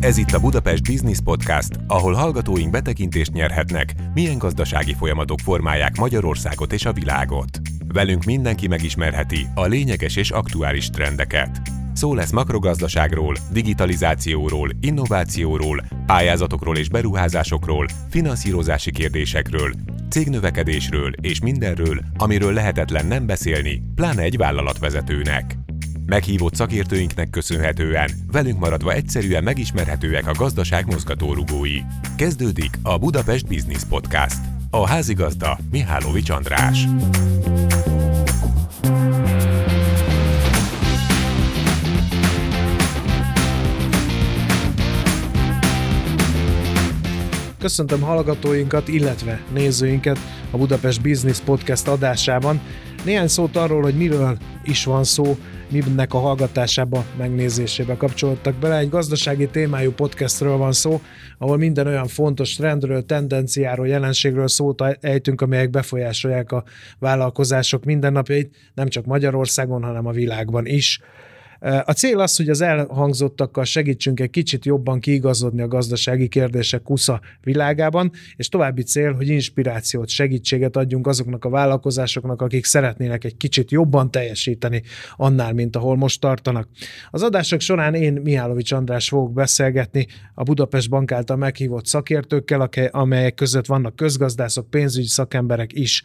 Ez itt a Budapest Business Podcast, ahol hallgatóink betekintést nyerhetnek, milyen gazdasági folyamatok formálják Magyarországot és a világot. Velünk mindenki megismerheti a lényeges és aktuális trendeket. Szó lesz makrogazdaságról, digitalizációról, innovációról, pályázatokról és beruházásokról, finanszírozási kérdésekről, cégnövekedésről és mindenről, amiről lehetetlen nem beszélni, pláne egy vállalatvezetőnek. Meghívott szakértőinknek köszönhetően velünk maradva egyszerűen megismerhetőek a gazdaság mozgatórugói. Kezdődik a Budapest Business Podcast. A házigazda Mihálovics András. Köszöntöm hallgatóinkat, illetve nézőinket a Budapest Business Podcast adásában. Néhány szót arról, hogy miről is van szó, minek a hallgatásába, megnézésébe kapcsolódtak bele. Egy gazdasági témájú podcastről van szó, ahol minden olyan fontos trendről, tendenciáról, jelenségről szót ejtünk, amelyek befolyásolják a vállalkozások mindennapjait, nem csak Magyarországon, hanem a világban is. A cél az, hogy az elhangzottakkal segítsünk egy kicsit jobban kiigazodni a gazdasági kérdések kusza világában, és további cél, hogy inspirációt, segítséget adjunk azoknak a vállalkozásoknak, akik szeretnének egy kicsit jobban teljesíteni annál, mint ahol most tartanak. Az adások során én Mihálovics András fogok beszélgetni a Budapest Bank által meghívott szakértőkkel, amelyek között vannak közgazdászok, pénzügyi szakemberek is.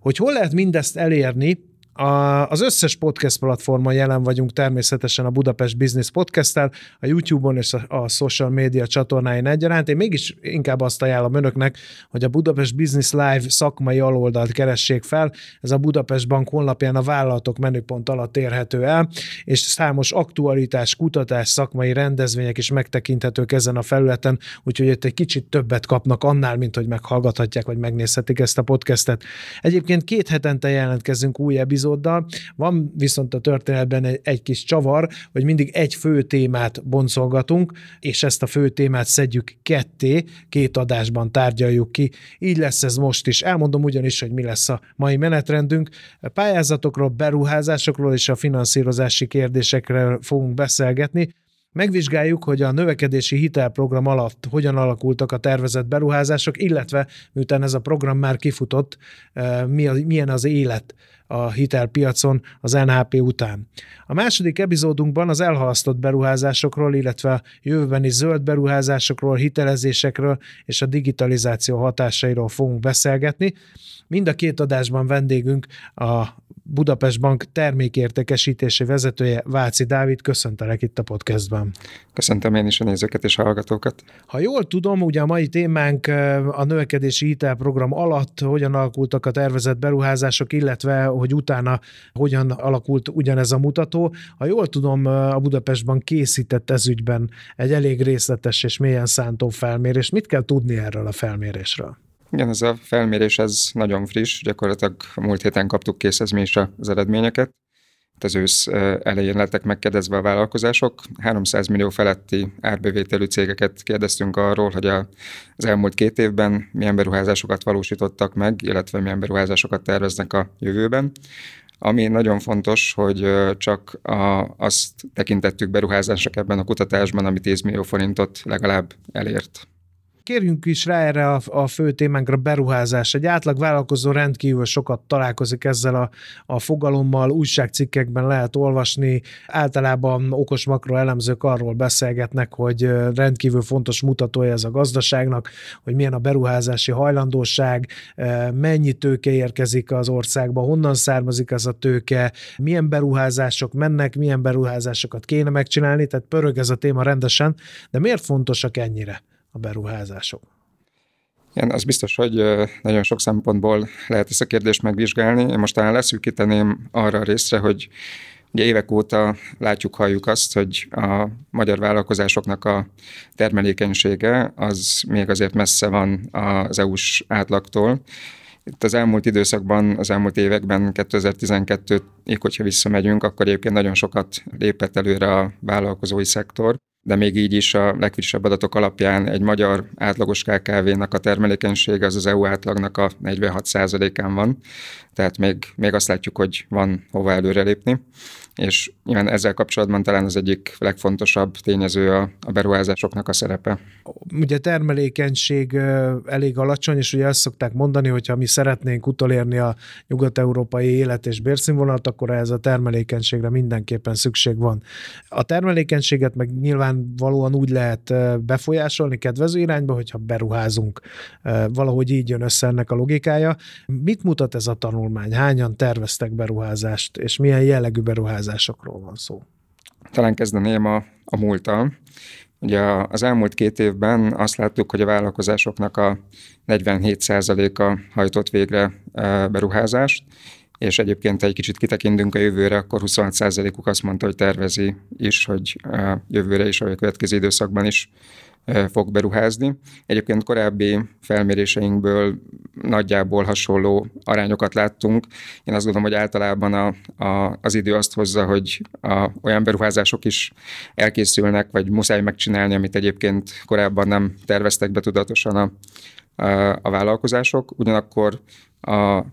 Hogy hol lehet mindezt elérni, a, az összes podcast platformon jelen vagyunk természetesen a Budapest Business Podcast-tel, a YouTube-on és a, a social media csatornáin egyaránt. Én mégis inkább azt ajánlom önöknek, hogy a Budapest Business Live szakmai aloldalt keressék fel. Ez a Budapest Bank honlapján a vállalatok menüpont alatt érhető el, és számos aktualitás, kutatás, szakmai rendezvények is megtekinthetők ezen a felületen, úgyhogy itt egy kicsit többet kapnak annál, mint hogy meghallgathatják, vagy megnézhetik ezt a podcastet. Egyébként két hetente jelentkezünk új epizód epizóddal. Van viszont a történetben egy, egy kis csavar, hogy mindig egy fő témát boncolgatunk, és ezt a fő témát szedjük ketté, két adásban tárgyaljuk ki. Így lesz ez most is. Elmondom ugyanis, hogy mi lesz a mai menetrendünk. Pályázatokról, beruházásokról és a finanszírozási kérdésekről fogunk beszélgetni. Megvizsgáljuk, hogy a növekedési hitelprogram alatt hogyan alakultak a tervezett beruházások, illetve miután ez a program már kifutott, eh, milyen az élet a hitelpiacon az NHP után. A második epizódunkban az elhalasztott beruházásokról, illetve a jövőbeni zöld beruházásokról, hitelezésekről és a digitalizáció hatásairól fogunk beszélgetni. Mind a két adásban vendégünk a Budapest Bank termékértékesítési vezetője Váci Dávid. Köszöntelek itt a podcastban. Köszöntöm én is a nézőket és a hallgatókat. Ha jól tudom, ugye a mai témánk a növekedési hitelprogram alatt hogyan alakultak a tervezett beruházások, illetve hogy utána hogyan alakult ugyanez a mutató. Ha jól tudom, a Budapest Bank készített ezügyben egy elég részletes és mélyen szántó felmérés. Mit kell tudni erről a felmérésről? Igen, ez a felmérés ez nagyon friss, gyakorlatilag múlt héten kaptuk készhez mi is az eredményeket. Az ősz elején lettek megkérdezve a vállalkozások. 300 millió feletti árbevételű cégeket kérdeztünk arról, hogy az elmúlt két évben milyen beruházásokat valósítottak meg, illetve milyen beruházásokat terveznek a jövőben. Ami nagyon fontos, hogy csak a, azt tekintettük beruházások ebben a kutatásban, ami 10 millió forintot legalább elért kérjünk is rá erre a, a fő témánkra beruházás. Egy átlag vállalkozó rendkívül sokat találkozik ezzel a, a fogalommal, újságcikkekben lehet olvasni, általában okos makro elemzők arról beszélgetnek, hogy rendkívül fontos mutatója ez a gazdaságnak, hogy milyen a beruházási hajlandóság, mennyi tőke érkezik az országba, honnan származik ez a tőke, milyen beruházások mennek, milyen beruházásokat kéne megcsinálni, tehát pörög ez a téma rendesen, de miért fontosak ennyire? A beruházások? Igen, az biztos, hogy nagyon sok szempontból lehet ezt a kérdést megvizsgálni. Én most talán leszűkíteném arra a részre, hogy Ugye évek óta látjuk, halljuk azt, hogy a magyar vállalkozásoknak a termelékenysége az még azért messze van az EU-s átlagtól. Itt az elmúlt időszakban, az elmúlt években, 2012-ig, hogyha visszamegyünk, akkor egyébként nagyon sokat lépett előre a vállalkozói szektor de még így is a legfrissebb adatok alapján egy magyar átlagos KKV-nak a termelékenysége az az EU átlagnak a 46%-án van, tehát még, még azt látjuk, hogy van hova előrelépni. és nyilván ezzel kapcsolatban talán az egyik legfontosabb tényező a, a beruházásoknak a szerepe. Ugye termelékenység elég alacsony, és ugye azt szokták mondani, hogy ha mi szeretnénk utolérni a nyugat-európai élet és bérszínvonalat, akkor ez a termelékenységre mindenképpen szükség van. A termelékenységet meg nyilvánvalóan úgy lehet befolyásolni kedvező irányba, hogyha beruházunk. Valahogy így jön össze ennek a logikája. Mit mutat ez a tanulmány? Hányan terveztek beruházást, és milyen jellegű beruházásokról van szó? Talán kezdeném a, a múltal. Ugye az elmúlt két évben azt láttuk, hogy a vállalkozásoknak a 47%-a hajtott végre beruházást, és egyébként egy kicsit kitekintünk a jövőre, akkor 26%-uk azt mondta, hogy tervezi is, hogy jövőre is, vagy a következő időszakban is fog beruházni. Egyébként korábbi felméréseinkből nagyjából hasonló arányokat láttunk. Én azt gondolom, hogy általában a, a, az idő azt hozza, hogy a, olyan beruházások is elkészülnek, vagy muszáj megcsinálni, amit egyébként korábban nem terveztek be tudatosan a, a, a vállalkozások. Ugyanakkor a,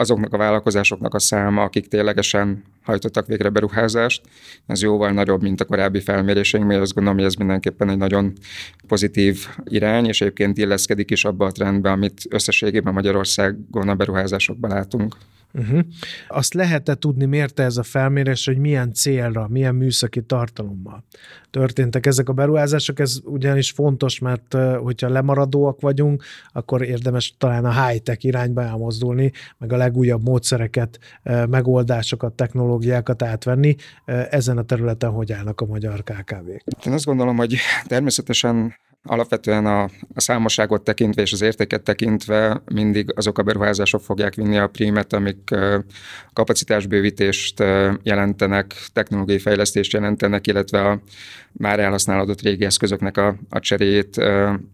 azoknak a vállalkozásoknak a száma, akik ténylegesen hajtottak végre beruházást, ez jóval nagyobb, mint a korábbi felméréseink, mert azt gondolom, hogy ez mindenképpen egy nagyon pozitív irány, és egyébként illeszkedik is abba a trendbe, amit összességében Magyarországon a beruházásokban látunk. Uh-huh. Azt lehet-e tudni, mérte ez a felmérés, hogy milyen célra, milyen műszaki tartalommal történtek ezek a beruházások? Ez ugyanis fontos, mert hogyha lemaradóak vagyunk, akkor érdemes talán a high-tech irányba elmozdulni, meg a legújabb módszereket, megoldásokat, technológiákat átvenni. Ezen a területen hogy állnak a magyar KKV-k? Én azt gondolom, hogy természetesen Alapvetően a, a számosságot tekintve és az értéket tekintve mindig azok a beruházások fogják vinni a prímet, amik kapacitásbővítést jelentenek, technológiai fejlesztést jelentenek, illetve a már elhasználódott régi eszközöknek a, a cseréjét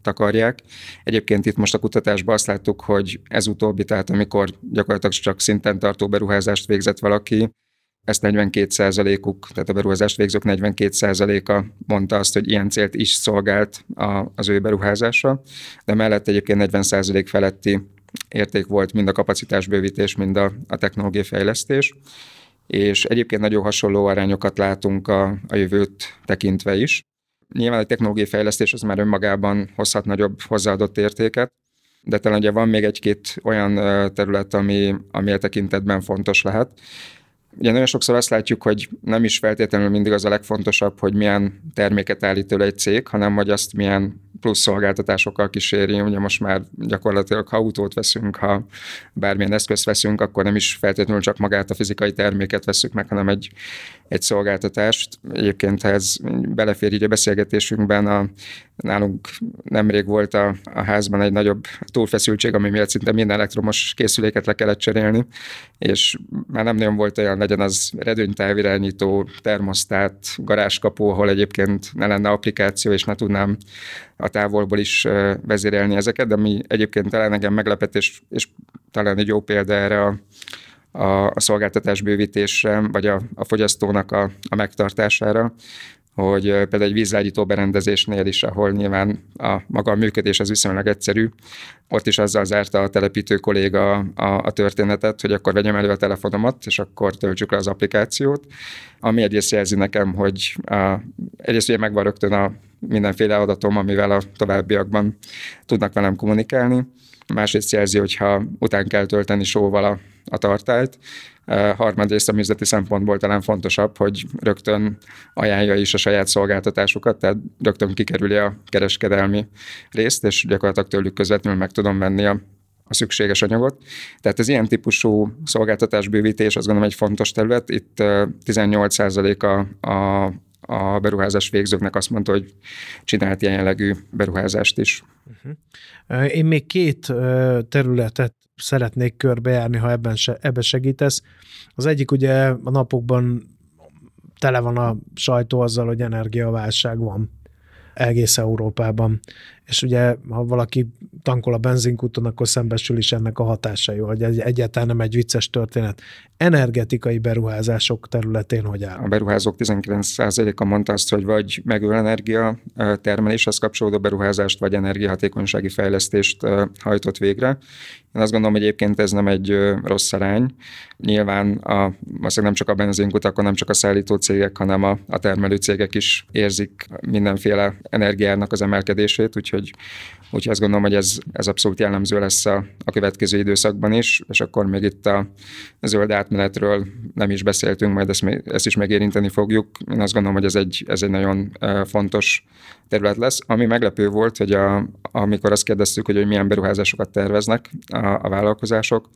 takarják. Egyébként itt most a kutatásban azt láttuk, hogy ez utóbbi, tehát amikor gyakorlatilag csak szinten tartó beruházást végzett valaki, ezt 42%-uk, tehát a beruházást végzők 42%-a mondta azt, hogy ilyen célt is szolgált a, az ő beruházása, de mellett egyébként 40% feletti érték volt mind a kapacitásbővítés, mind a, a technológiai fejlesztés, és egyébként nagyon hasonló arányokat látunk a, a jövőt tekintve is. Nyilván a technológiai fejlesztés az már önmagában hozhat nagyobb hozzáadott értéket, de talán ugye van még egy-két olyan terület, ami, ami a tekintetben fontos lehet. Ugye nagyon sokszor azt látjuk, hogy nem is feltétlenül mindig az a legfontosabb, hogy milyen terméket állít elő egy cég, hanem hogy azt milyen plusz szolgáltatásokkal kíséri. Ugye most már gyakorlatilag, ha autót veszünk, ha bármilyen eszközt veszünk, akkor nem is feltétlenül csak magát a fizikai terméket veszük meg, hanem egy, egy szolgáltatást. Egyébként ez belefér így a beszélgetésünkben, a, nálunk nemrég volt a, a házban egy nagyobb túlfeszültség, ami miatt szinte minden elektromos készüléket le kellett cserélni, és már nem nagyon volt olyan, legyen az redőnytávirányító, termosztát, garázskapó, ahol egyébként ne lenne applikáció, és ne tudnám a távolból is vezérelni ezeket, de ami egyébként talán engem meglepetés, és talán egy jó példa erre a, a, a szolgáltatás bővítésre, vagy a, a fogyasztónak a, a megtartására, hogy például egy vízlágyító berendezésnél is, ahol nyilván a maga a működés az viszonylag egyszerű, ott is azzal zárta a telepítő kolléga a, a történetet, hogy akkor vegyem elő a telefonomat, és akkor töltsük le az applikációt, ami egyrészt jelzi nekem, hogy a, egyrészt ugye megvan rögtön a mindenféle adatom, amivel a továbbiakban tudnak velem kommunikálni, másrészt jelzi, hogyha után kell tölteni sóval a, a tartályt, harmadrészt a műzleti szempontból talán fontosabb, hogy rögtön ajánlja is a saját szolgáltatásukat, tehát rögtön kikerüli a kereskedelmi részt, és gyakorlatilag tőlük közvetlenül meg tudom venni a a szükséges anyagot. Tehát az ilyen típusú szolgáltatásbővítés azt gondolom egy fontos terület. Itt 18% a, a, a beruházás végzőknek azt mondta, hogy csinált ilyen jellegű beruházást is. Uh-huh. Én még két területet szeretnék körbejárni, ha ebben, se, ebben segítesz. Az egyik ugye a napokban tele van a sajtó azzal, hogy energiaválság van. egész Európában. És ugye, ha valaki tankol a benzinkúton, akkor szembesül is ennek a hatásai, hogy egy, egyáltalán nem egy vicces történet. Energetikai beruházások területén hogy áll? A beruházók 19%-a mondta azt, hogy vagy megújuló energia termeléshez kapcsolódó beruházást, vagy energiahatékonysági fejlesztést hajtott végre. Én azt gondolom, hogy egyébként ez nem egy rossz arány. Nyilván a, nem csak a benzinkutakon, nem csak a szállító cégek, hanem a, a termelő cégek is érzik mindenféle energiának az emelkedését, úgyhogy, úgyhogy azt gondolom, hogy ez, ez abszolút jellemző lesz a, a következő időszakban is, és akkor még itt a zöld átmenetről nem is beszéltünk, majd ezt, ezt is megérinteni fogjuk. Én azt gondolom, hogy ez egy, ez egy nagyon fontos terület lesz. Ami meglepő volt, hogy a, amikor azt kérdeztük, hogy, hogy milyen beruházásokat terveznek a, a vállalkozások,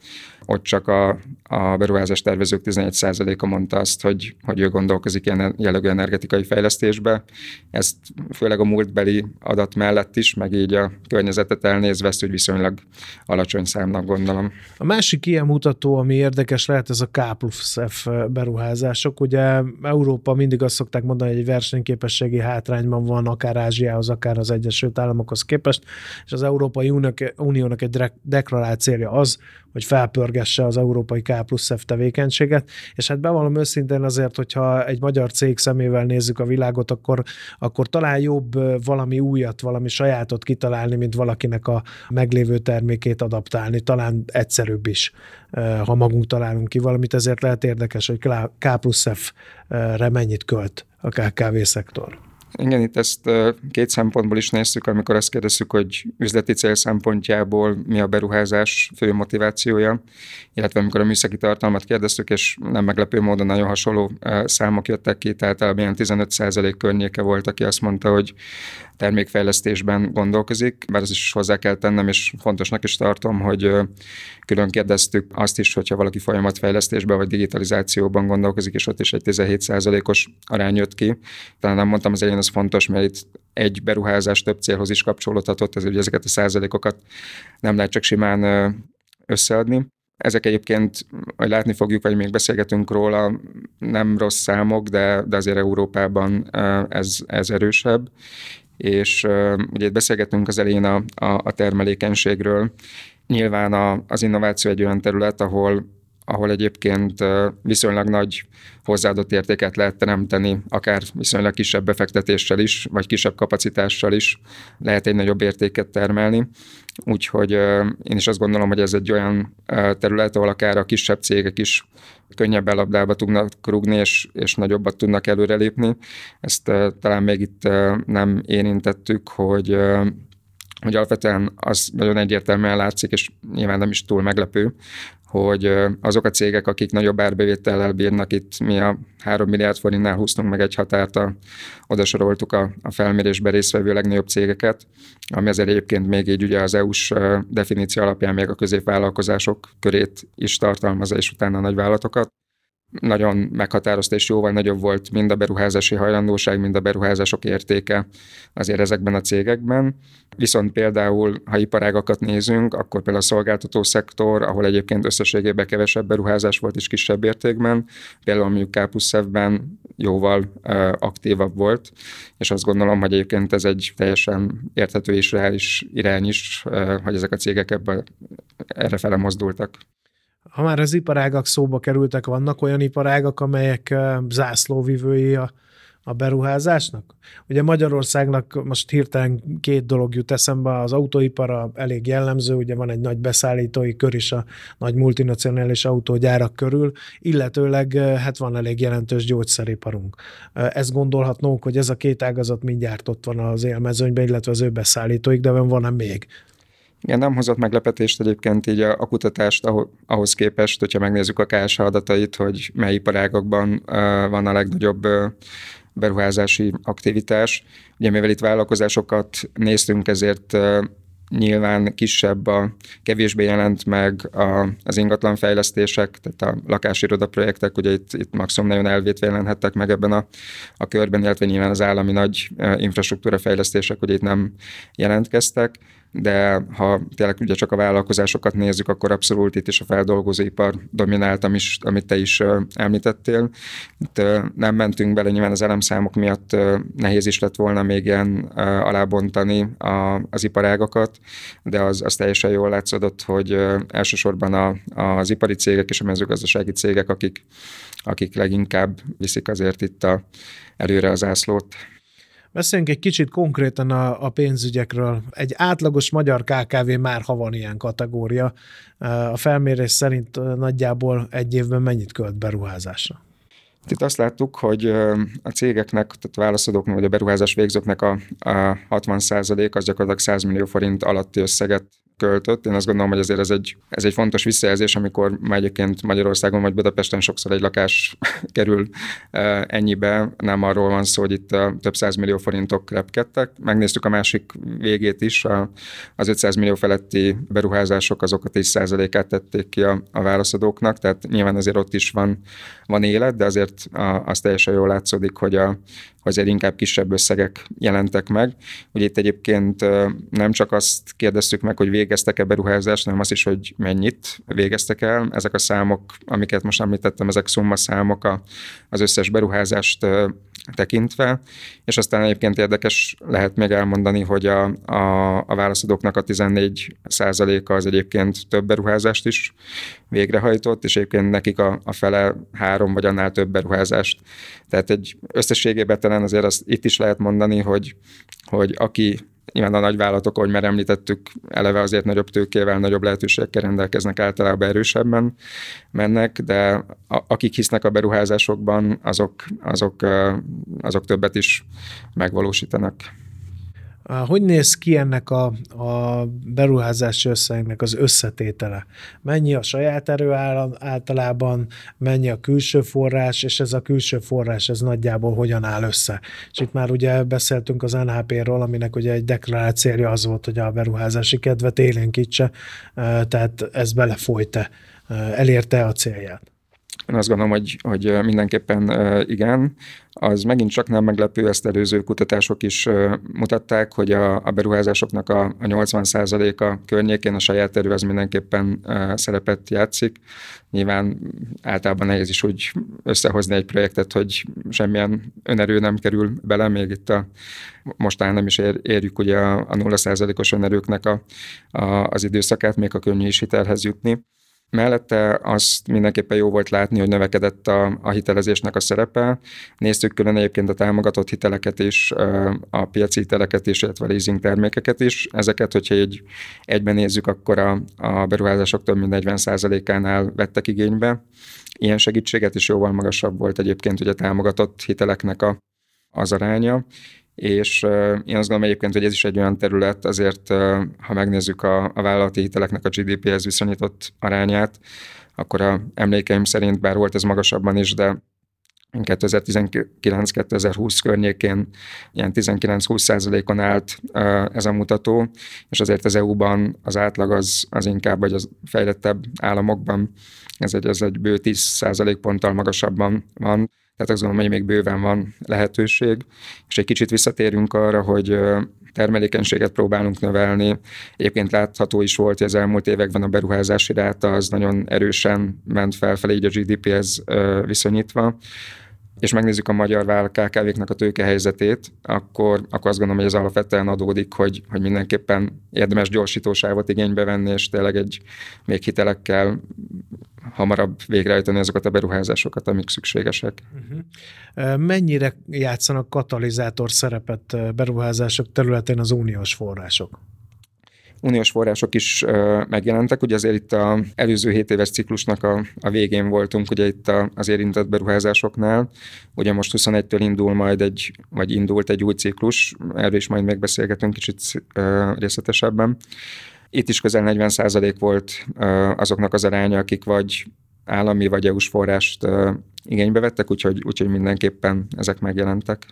ott csak a, a beruházás tervezők 11%-a mondta azt, hogy, hogy ő gondolkozik ilyen jellegű energetikai fejlesztésbe. Ezt főleg a múltbeli adat mellett is, meg így a környezetet elnézve, ezt úgy viszonylag alacsony számnak gondolom. A másik ilyen mutató, ami érdekes lehet, ez a K plusz F beruházások. Ugye Európa mindig azt szokták mondani, hogy egy versenyképességi hátrányban van, akár Ázsiához, akár az Egyesült Államokhoz képest, és az Európai Uniónak egy deklarált célja az, hogy felpörgesse az európai K plusz F tevékenységet, és hát bevallom őszintén azért, hogyha egy magyar cég szemével nézzük a világot, akkor, akkor talán jobb valami újat, valami sajátot kitalálni, mint valakinek a meglévő termékét adaptálni. Talán egyszerűbb is, ha magunk találunk ki valamit, ezért lehet érdekes, hogy K plusz F-re mennyit költ a KKV szektor. Igen, itt ezt két szempontból is néztük, amikor azt kérdezzük, hogy üzleti cél szempontjából mi a beruházás fő motivációja, illetve amikor a műszaki tartalmat kérdeztük, és nem meglepő módon nagyon hasonló számok jöttek ki, tehát ilyen 15% környéke volt, aki azt mondta, hogy termékfejlesztésben gondolkozik, bár az is hozzá kell tennem, és fontosnak is tartom, hogy külön kérdeztük azt is, hogyha valaki folyamatfejlesztésben vagy digitalizációban gondolkozik, és ott is egy 17%-os arány jött ki. Talán nem mondtam az elején, az fontos, mert itt egy beruházás több célhoz is kapcsolódhatott, ezért ugye ezeket a százalékokat nem lehet csak simán összeadni. Ezek egyébként, hogy látni fogjuk, vagy még beszélgetünk róla, nem rossz számok, de, de azért Európában ez, ez erősebb és ugye itt beszélgettünk az elején a, a, a termelékenységről. Nyilván a, az innováció egy olyan terület, ahol ahol egyébként viszonylag nagy hozzáadott értéket lehet teremteni, akár viszonylag kisebb befektetéssel is, vagy kisebb kapacitással is lehet egy nagyobb értéket termelni. Úgyhogy én is azt gondolom, hogy ez egy olyan terület, ahol akár a kisebb cégek is könnyebb labdába tudnak rúgni, és, és nagyobbat tudnak előrelépni. Ezt talán még itt nem érintettük, hogy hogy alapvetően az nagyon egyértelműen látszik, és nyilván nem is túl meglepő, hogy azok a cégek, akik nagyobb árbevétellel bírnak, itt mi a 3 milliárd forintnál húztunk meg egy határt, a, oda soroltuk a, a felmérésbe résztvevő legnagyobb cégeket, ami azért egyébként még így ugye az EU-s definíció alapján még a középvállalkozások körét is tartalmazza, és utána a nagyvállalatokat nagyon meghatározta, és jóval nagyobb volt mind a beruházási hajlandóság, mind a beruházások értéke azért ezekben a cégekben. Viszont például, ha iparágakat nézünk, akkor például a szolgáltató szektor, ahol egyébként összességében kevesebb beruházás volt és kisebb értékben, például mondjuk Kápuszevben jóval uh, aktívabb volt, és azt gondolom, hogy egyébként ez egy teljesen érthető és reális irány is, uh, hogy ezek a cégek ebbe, erre fele mozdultak. Ha már az iparágak szóba kerültek, vannak olyan iparágak, amelyek zászlóvivői a, a beruházásnak? Ugye Magyarországnak most hirtelen két dolog jut eszembe, az autóipara elég jellemző, ugye van egy nagy beszállítói kör is a nagy multinacionális autógyárak körül, illetőleg hát van elég jelentős gyógyszeriparunk. Ezt gondolhatnunk, hogy ez a két ágazat mindjárt ott van az élmezőnyben, illetve az ő beszállítóik, de van-e még? Igen, nem hozott meglepetést egyébként így a, a kutatást ahhoz képest, hogyha megnézzük a KSH adatait, hogy mely iparágokban uh, van a legnagyobb uh, beruházási aktivitás. Ugye mivel itt vállalkozásokat néztünk, ezért uh, nyilván kisebb, a kevésbé jelent meg a, az ingatlan fejlesztések, tehát a lakásiroda projektek, ugye itt, itt maximum nagyon elvétve jelenhettek meg ebben a, a körben, illetve nyilván az állami nagy infrastruktúra fejlesztések, ugye itt nem jelentkeztek de ha tényleg ugye csak a vállalkozásokat nézzük, akkor abszolút itt is a feldolgozóipar dominált, amit te is említettél. Itt nem mentünk bele, nyilván az elemszámok miatt nehéz is lett volna még ilyen alábontani az iparágakat, de az, az teljesen jól látszódott, hogy elsősorban a, az ipari cégek és a mezőgazdasági cégek, akik, akik leginkább viszik azért itt a, előre az ászlót. Beszéljünk egy kicsit konkrétan a, a pénzügyekről. Egy átlagos magyar KKV már ha van ilyen kategória. A felmérés szerint nagyjából egy évben mennyit költ beruházásra? Itt azt láttuk, hogy a cégeknek, tehát a válaszadóknak, vagy a beruházás végzőknek a, a 60% az gyakorlatilag 100 millió forint alatti összeget költött. Én azt gondolom, hogy ezért ez egy, ez egy fontos visszajelzés, amikor már egyébként Magyarországon vagy Budapesten sokszor egy lakás kerül ennyibe, nem arról van szó, hogy itt több millió forintok repkedtek. Megnéztük a másik végét is, az 500 millió feletti beruházások azok a 10%-át tették ki a, a válaszadóknak, tehát nyilván azért ott is van, van élet, de azért az teljesen jól látszódik, hogy a, azért inkább kisebb összegek jelentek meg. Ugye itt egyébként nem csak azt kérdeztük meg, hogy végeztek-e beruházást, hanem azt is, hogy mennyit végeztek el. Ezek a számok, amiket most említettem, ezek szumma számok az összes beruházást tekintve, és aztán egyébként érdekes lehet még elmondani, hogy a, a, a válaszadóknak a 14 százaléka az egyébként több beruházást is végrehajtott, és egyébként nekik a, a fele három vagy annál több beruházást. Tehát egy összességében talán azért azt itt is lehet mondani, hogy, hogy aki Nyilván a nagyvállalatok, ahogy már említettük, eleve azért nagyobb tőkével, nagyobb lehetőségekkel rendelkeznek, általában erősebben mennek, de a, akik hisznek a beruházásokban, azok, azok, azok többet is megvalósítanak. Hogy néz ki ennek a, a beruházási összegnek az összetétele? Mennyi a saját erő általában, mennyi a külső forrás, és ez a külső forrás, ez nagyjából hogyan áll össze? És itt már ugye beszéltünk az NHP-ról, aminek ugye egy deklarált célja az volt, hogy a beruházási kedvet élénkítse, tehát ez belefolyt-e, elérte a célját? Én azt gondolom, hogy, hogy mindenképpen igen. Az megint csak nem meglepő, ezt előző kutatások is mutatták, hogy a, a beruházásoknak a, a 80%-a környékén a saját erő az mindenképpen szerepet játszik. Nyilván általában nehéz is úgy összehozni egy projektet, hogy semmilyen önerő nem kerül bele, még itt a, most nem is ér, érjük ugye a, a 0%-os önerőknek a, a, az időszakát, még a könnyű is hitelhez jutni. Mellette azt mindenképpen jó volt látni, hogy növekedett a, a hitelezésnek a szerepe. Néztük külön egyébként a támogatott hiteleket is, a piaci hiteleket is, illetve a leasing termékeket is. Ezeket, hogyha egy, egyben nézzük, akkor a, a beruházások több mint 40%-ánál vettek igénybe. Ilyen segítséget is jóval magasabb volt egyébként ugye a támogatott hiteleknek a, az aránya és én azt gondolom egyébként, hogy ez is egy olyan terület, azért ha megnézzük a, a vállalati hiteleknek a GDP-hez viszonyított arányát, akkor a emlékeim szerint, bár volt ez magasabban is, de 2019-2020 környékén ilyen 19-20 százalékon állt ez a mutató, és azért az EU-ban az átlag az, az inkább, vagy az fejlettebb államokban ez egy, ez egy bő 10 százalékponttal magasabban van. Tehát azt gondolom, hogy még bőven van lehetőség, és egy kicsit visszatérünk arra, hogy termelékenységet próbálunk növelni. Egyébként látható is volt, hogy az elmúlt években a beruházási ráta az nagyon erősen ment felfelé, így a GDP-hez viszonyítva és megnézzük a magyar KKV-knak a tőkehelyzetét, akkor, akkor azt gondolom, hogy ez alapvetően adódik, hogy, hogy mindenképpen érdemes gyorsítósávot igénybe venni, és tényleg egy még hitelekkel hamarabb végrehajtani azokat a beruházásokat, amik szükségesek. Uh-huh. Mennyire játszanak katalizátor szerepet beruházások területén az uniós források? uniós források is megjelentek. Ugye azért itt az előző 7 éves ciklusnak a, a végén voltunk, ugye itt a, az érintett beruházásoknál. Ugye most 21-től indul majd egy, vagy indult egy új ciklus, erről is majd megbeszélgetünk kicsit részletesebben. Itt is közel 40% volt azoknak az aránya, akik vagy állami vagy EU-s forrást igénybe vettek, úgyhogy, úgyhogy mindenképpen ezek megjelentek.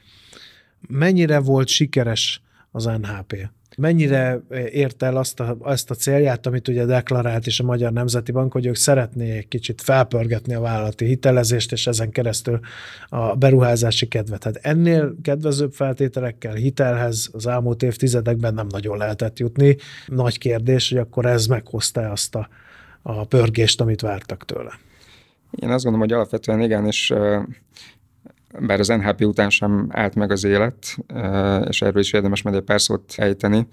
Mennyire volt sikeres az NHP? Mennyire ért el azt a, azt a célját, amit ugye deklarált is a Magyar Nemzeti Bank, hogy ők szeretnék kicsit felpörgetni a vállalati hitelezést, és ezen keresztül a beruházási kedvet. Hát ennél kedvezőbb feltételekkel hitelhez az elmúlt évtizedekben nem nagyon lehetett jutni. Nagy kérdés, hogy akkor ez meghozta azt a, a pörgést, amit vártak tőle. Én azt gondolom, hogy alapvetően igen, és bár az NHP után sem állt meg az élet, és erről is érdemes majd egy pár szót ejteni,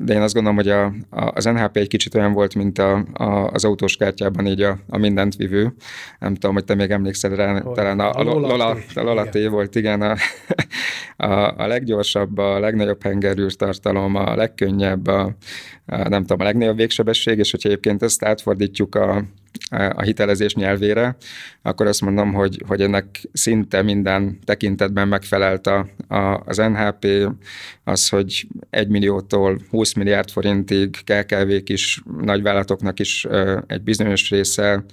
de én azt gondolom, hogy a, a, az NHP egy kicsit olyan volt, mint a, a, az autós kártyában így a, a mindent vívő. Nem tudom, hogy te még emlékszel rá, hogy talán a, a, Lola, a Lola T volt, igen, a, a, a leggyorsabb, a legnagyobb hengerűrtartalom, a legkönnyebb, a, a, nem tudom, a legnagyobb végsebesség, és hogyha egyébként ezt átfordítjuk a, a hitelezés nyelvére, akkor azt mondom, hogy, hogy ennek szinte minden tekintetben megfelelt a, a, az NHP, az, hogy 1 milliótól 20 milliárd forintig KKV-k is, nagyvállalatoknak is egy bizonyos része,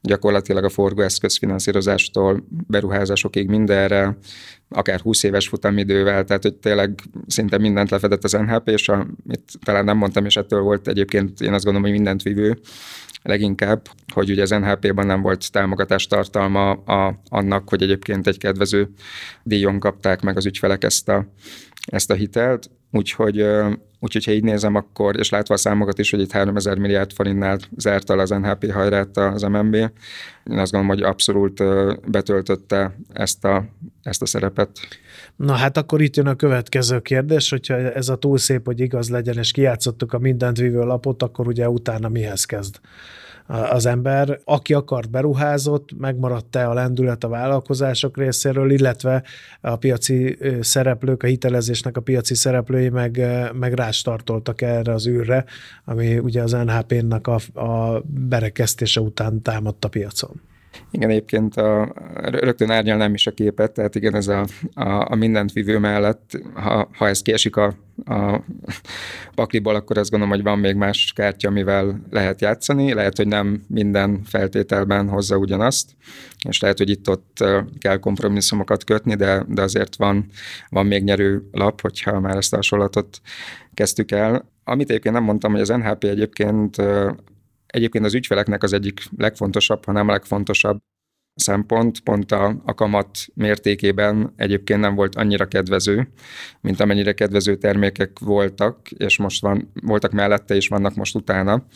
gyakorlatilag a forgóeszköz finanszírozástól beruházásokig mindenre, akár 20 éves futamidővel, tehát hogy tényleg szinte mindent lefedett az NHP, és amit talán nem mondtam, és ettől volt egyébként én azt gondolom, hogy mindent vívő, leginkább, hogy ugye az NHP-ban nem volt támogatás tartalma a, annak, hogy egyébként egy kedvező díjon kapták meg az ügyfelek ezt a, ezt a hitelt, úgyhogy Úgyhogy, ha így nézem, akkor, és látva a számokat is, hogy itt 3000 milliárd forintnál zárt az NHP hajrát az MNB, én azt gondolom, hogy abszolút betöltötte ezt a, ezt a szerepet. Na hát akkor itt jön a következő kérdés, hogyha ez a túl szép, hogy igaz legyen, és kijátszottuk a mindent vívő lapot, akkor ugye utána mihez kezd? Az ember, aki akart beruházott, megmaradt-e a lendület a vállalkozások részéről, illetve a piaci szereplők, a hitelezésnek a piaci szereplői meg, meg rástartoltak erre az űrre, ami ugye az NHP-nak a, a berekesztése után támadt a piacon. Igen, egyébként a, rögtön árnyalnám is a képet, tehát igen, ez a, a, a mindent vívő mellett, ha, ha ez kiesik a, a pakliból, akkor azt gondolom, hogy van még más kártya, amivel lehet játszani. Lehet, hogy nem minden feltételben hozza ugyanazt, és lehet, hogy itt-ott kell kompromisszumokat kötni, de, de azért van, van még nyerő lap, hogyha már ezt a hasonlatot kezdtük el. Amit egyébként nem mondtam, hogy az NHP egyébként Egyébként az ügyfeleknek az egyik legfontosabb, ha nem legfontosabb szempont pont a, a kamat mértékében egyébként nem volt annyira kedvező, mint amennyire kedvező termékek voltak, és most van, voltak mellette, és vannak most utána.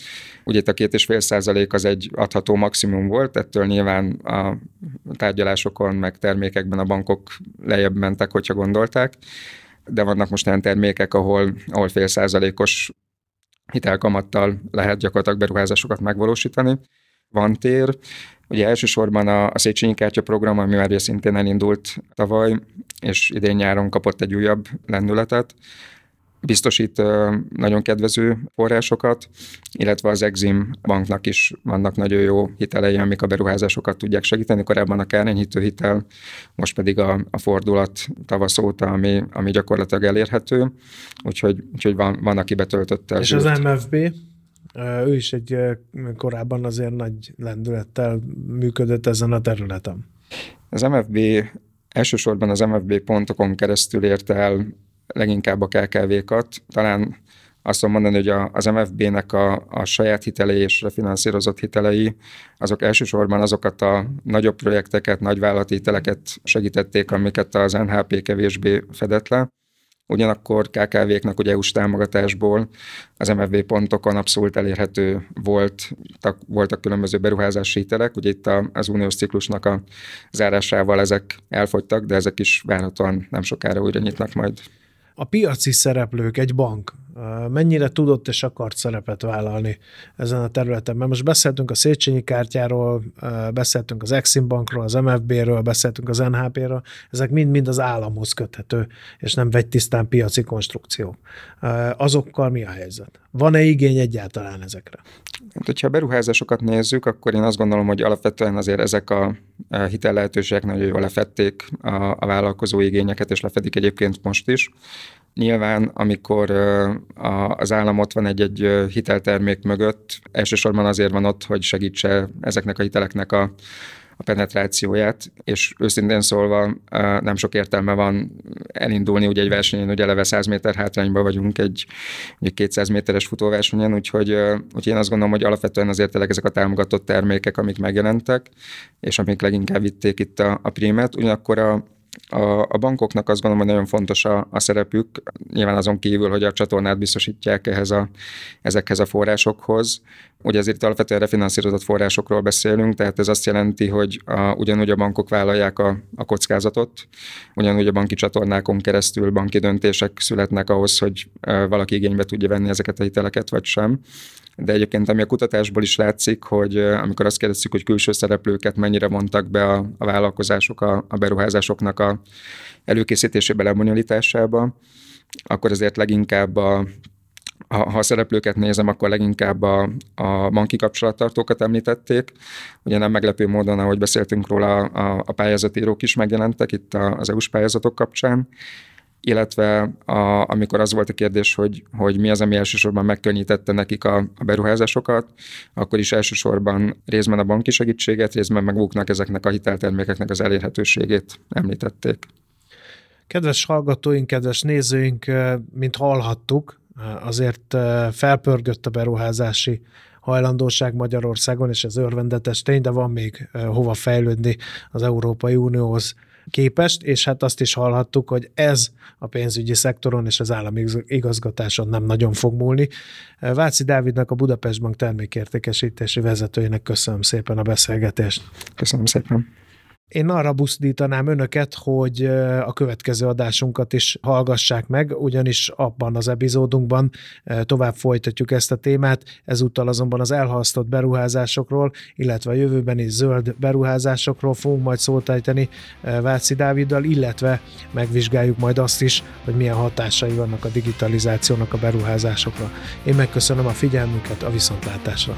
Ugye itt a két és fél százalék az egy adható maximum volt, ettől nyilván a tárgyalásokon, meg termékekben a bankok lejjebb mentek, hogyha gondolták, de vannak most olyan termékek, ahol, ahol fél százalékos hitelkamattal lehet gyakorlatilag beruházásokat megvalósítani. Van tér. Ugye elsősorban a, a Széchenyi Kártya program, ami már szintén elindult tavaly, és idén nyáron kapott egy újabb lendületet biztosít nagyon kedvező forrásokat, illetve az Exim banknak is vannak nagyon jó hitelei, amik a beruházásokat tudják segíteni. Korábban a kárenyhítő hitel, most pedig a, a fordulat tavasz óta, ami, ami gyakorlatilag elérhető, úgyhogy, úgyhogy van, van aki betöltötte. És az MFB? Ő is egy korábban azért nagy lendülettel működött ezen a területen. Az MFB elsősorban az MFB pontokon keresztül ért el leginkább a KKV-kat. Talán azt tudom mondani, hogy a, az MFB-nek a, a saját hitelei és refinanszírozott hitelei, azok elsősorban azokat a nagyobb projekteket, nagyvállalati hiteleket segítették, amiket az NHP kevésbé fedett le. Ugyanakkor KKV-knak ugye EU-s támogatásból az MFB pontokon abszolút elérhető volt, voltak különböző beruházási hitelek, ugye itt az uniós ciklusnak a zárásával ezek elfogytak, de ezek is várhatóan nem sokára újra nyitnak majd a piaci szereplők, egy bank mennyire tudott és akart szerepet vállalni ezen a területen. Mert most beszéltünk a Széchenyi kártyáról, beszéltünk az Exim Bankról, az MFB-ről, beszéltünk az NHP-ről, ezek mind-mind az államhoz köthető, és nem vegy tisztán piaci konstrukció. Azokkal mi a helyzet? Van-e igény egyáltalán ezekre? Hát, hogyha a beruházásokat nézzük, akkor én azt gondolom, hogy alapvetően azért ezek a hitel lehetőségek nagyon jól lefették a, a vállalkozó igényeket, és lefedik egyébként most is. Nyilván, amikor az állam ott van egy-egy hiteltermék mögött, elsősorban azért van ott, hogy segítse ezeknek a hiteleknek a, a penetrációját, és őszintén szólva nem sok értelme van elindulni ugye egy versenyen, hogy eleve 100 méter hátrányban vagyunk egy, egy 200 méteres futóversenyen, úgyhogy, úgyhogy én azt gondolom, hogy alapvetően azért tényleg ezek a támogatott termékek, amik megjelentek, és amik leginkább vitték itt a, a prímet, ugyanakkor a, a, a bankoknak azt gondolom, hogy nagyon fontos a, a szerepük, nyilván azon kívül, hogy a csatornát biztosítják ehhez a, ezekhez a forrásokhoz. Ugye ezért alapvetően refinanszírozott forrásokról beszélünk, tehát ez azt jelenti, hogy a, ugyanúgy a bankok vállalják a, a kockázatot, ugyanúgy a banki csatornákon keresztül banki döntések születnek ahhoz, hogy valaki igénybe tudja venni ezeket a hiteleket, vagy sem. De egyébként ami a kutatásból is látszik, hogy amikor azt kérdezzük, hogy külső szereplőket mennyire vontak be a, a vállalkozások a, a beruházásoknak a előkészítésébe, lebonyolításába, akkor azért leginkább a, ha, ha a szereplőket nézem, akkor leginkább a, a banki kapcsolattartókat említették. Ugye nem meglepő módon, ahogy beszéltünk róla, a, a pályázatírók is megjelentek itt az EU-s pályázatok kapcsán, illetve a, amikor az volt a kérdés, hogy, hogy mi az, ami elsősorban megkönnyítette nekik a, a beruházásokat, akkor is elsősorban részben a banki segítséget, részben maguknak ezeknek a hiteltermékeknek az elérhetőségét említették. Kedves hallgatóink, kedves nézőink, mint hallhattuk, azért felpörgött a beruházási hajlandóság Magyarországon, és ez örvendetes tény, de van még hova fejlődni az Európai Unióhoz képest, és hát azt is hallhattuk, hogy ez a pénzügyi szektoron és az állami igazgatáson nem nagyon fog múlni. Váci Dávidnak, a Budapest Bank termékértékesítési vezetőjének köszönöm szépen a beszélgetést. Köszönöm szépen. Én arra buzdítanám önöket, hogy a következő adásunkat is hallgassák meg, ugyanis abban az epizódunkban tovább folytatjuk ezt a témát, ezúttal azonban az elhasztott beruházásokról, illetve a jövőbeni zöld beruházásokról fogunk majd szót ejteni Váci Dáviddal, illetve megvizsgáljuk majd azt is, hogy milyen hatásai vannak a digitalizációnak a beruházásokra. Én megköszönöm a figyelmüket, a viszontlátásra.